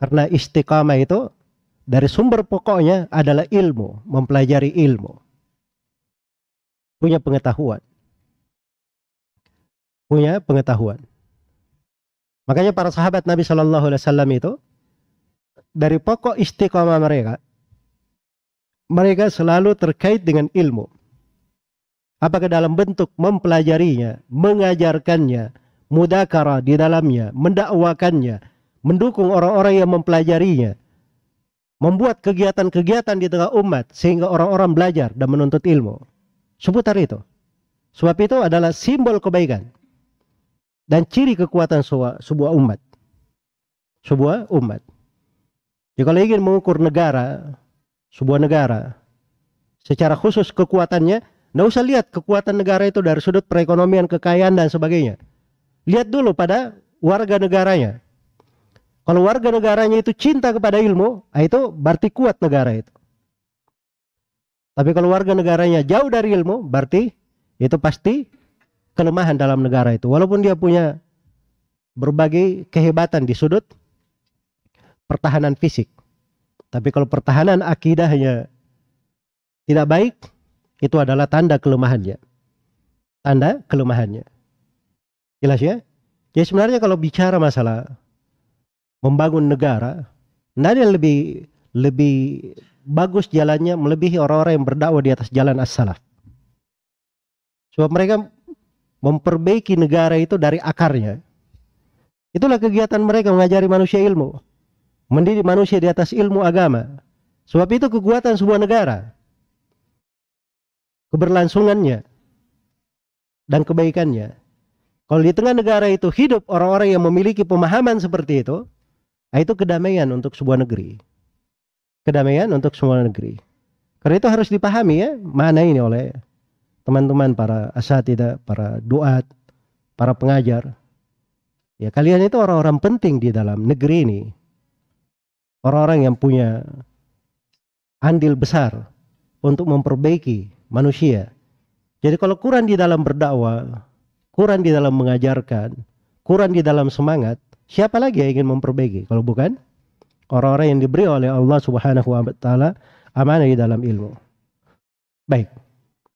Karena istiqamah itu dari sumber pokoknya adalah ilmu, mempelajari ilmu. Punya pengetahuan. Punya pengetahuan. Makanya para sahabat Nabi Shallallahu Alaihi Wasallam itu dari pokok istiqamah mereka, mereka selalu terkait dengan ilmu. Apakah dalam bentuk mempelajarinya, mengajarkannya, mudakara di dalamnya, mendakwakannya, mendukung orang-orang yang mempelajarinya, membuat kegiatan-kegiatan di tengah umat sehingga orang-orang belajar dan menuntut ilmu. Seputar itu. Sebab itu adalah simbol kebaikan dan ciri kekuatan sebuah umat. Sebuah umat. Jadi kalau ingin mengukur negara, sebuah negara, secara khusus kekuatannya, tidak usah lihat kekuatan negara itu dari sudut perekonomian, kekayaan dan sebagainya. Lihat dulu pada warga negaranya. Kalau warga negaranya itu cinta kepada ilmu, ah, itu berarti kuat negara itu. Tapi kalau warga negaranya jauh dari ilmu, berarti itu pasti kelemahan dalam negara itu. Walaupun dia punya berbagai kehebatan di sudut pertahanan fisik. Tapi kalau pertahanan akidahnya tidak baik, itu adalah tanda kelemahannya. Tanda kelemahannya. Jelas ya? Ya sebenarnya kalau bicara masalah membangun negara, tidak ada lebih lebih bagus jalannya melebihi orang-orang yang berdakwah di atas jalan as-salaf. Sebab mereka memperbaiki negara itu dari akarnya. Itulah kegiatan mereka mengajari manusia ilmu mendidik manusia di atas ilmu agama. Sebab itu kekuatan sebuah negara. Keberlangsungannya dan kebaikannya. Kalau di tengah negara itu hidup orang-orang yang memiliki pemahaman seperti itu, nah itu kedamaian untuk sebuah negeri. Kedamaian untuk sebuah negeri. Karena itu harus dipahami ya, mana ini oleh teman-teman para asatidah, para duat, para pengajar. Ya kalian itu orang-orang penting di dalam negeri ini orang-orang yang punya andil besar untuk memperbaiki manusia. Jadi kalau kurang di dalam berdakwah, kurang di dalam mengajarkan, kurang di dalam semangat, siapa lagi yang ingin memperbaiki kalau bukan orang-orang yang diberi oleh Allah Subhanahu wa taala amanah di dalam ilmu. Baik.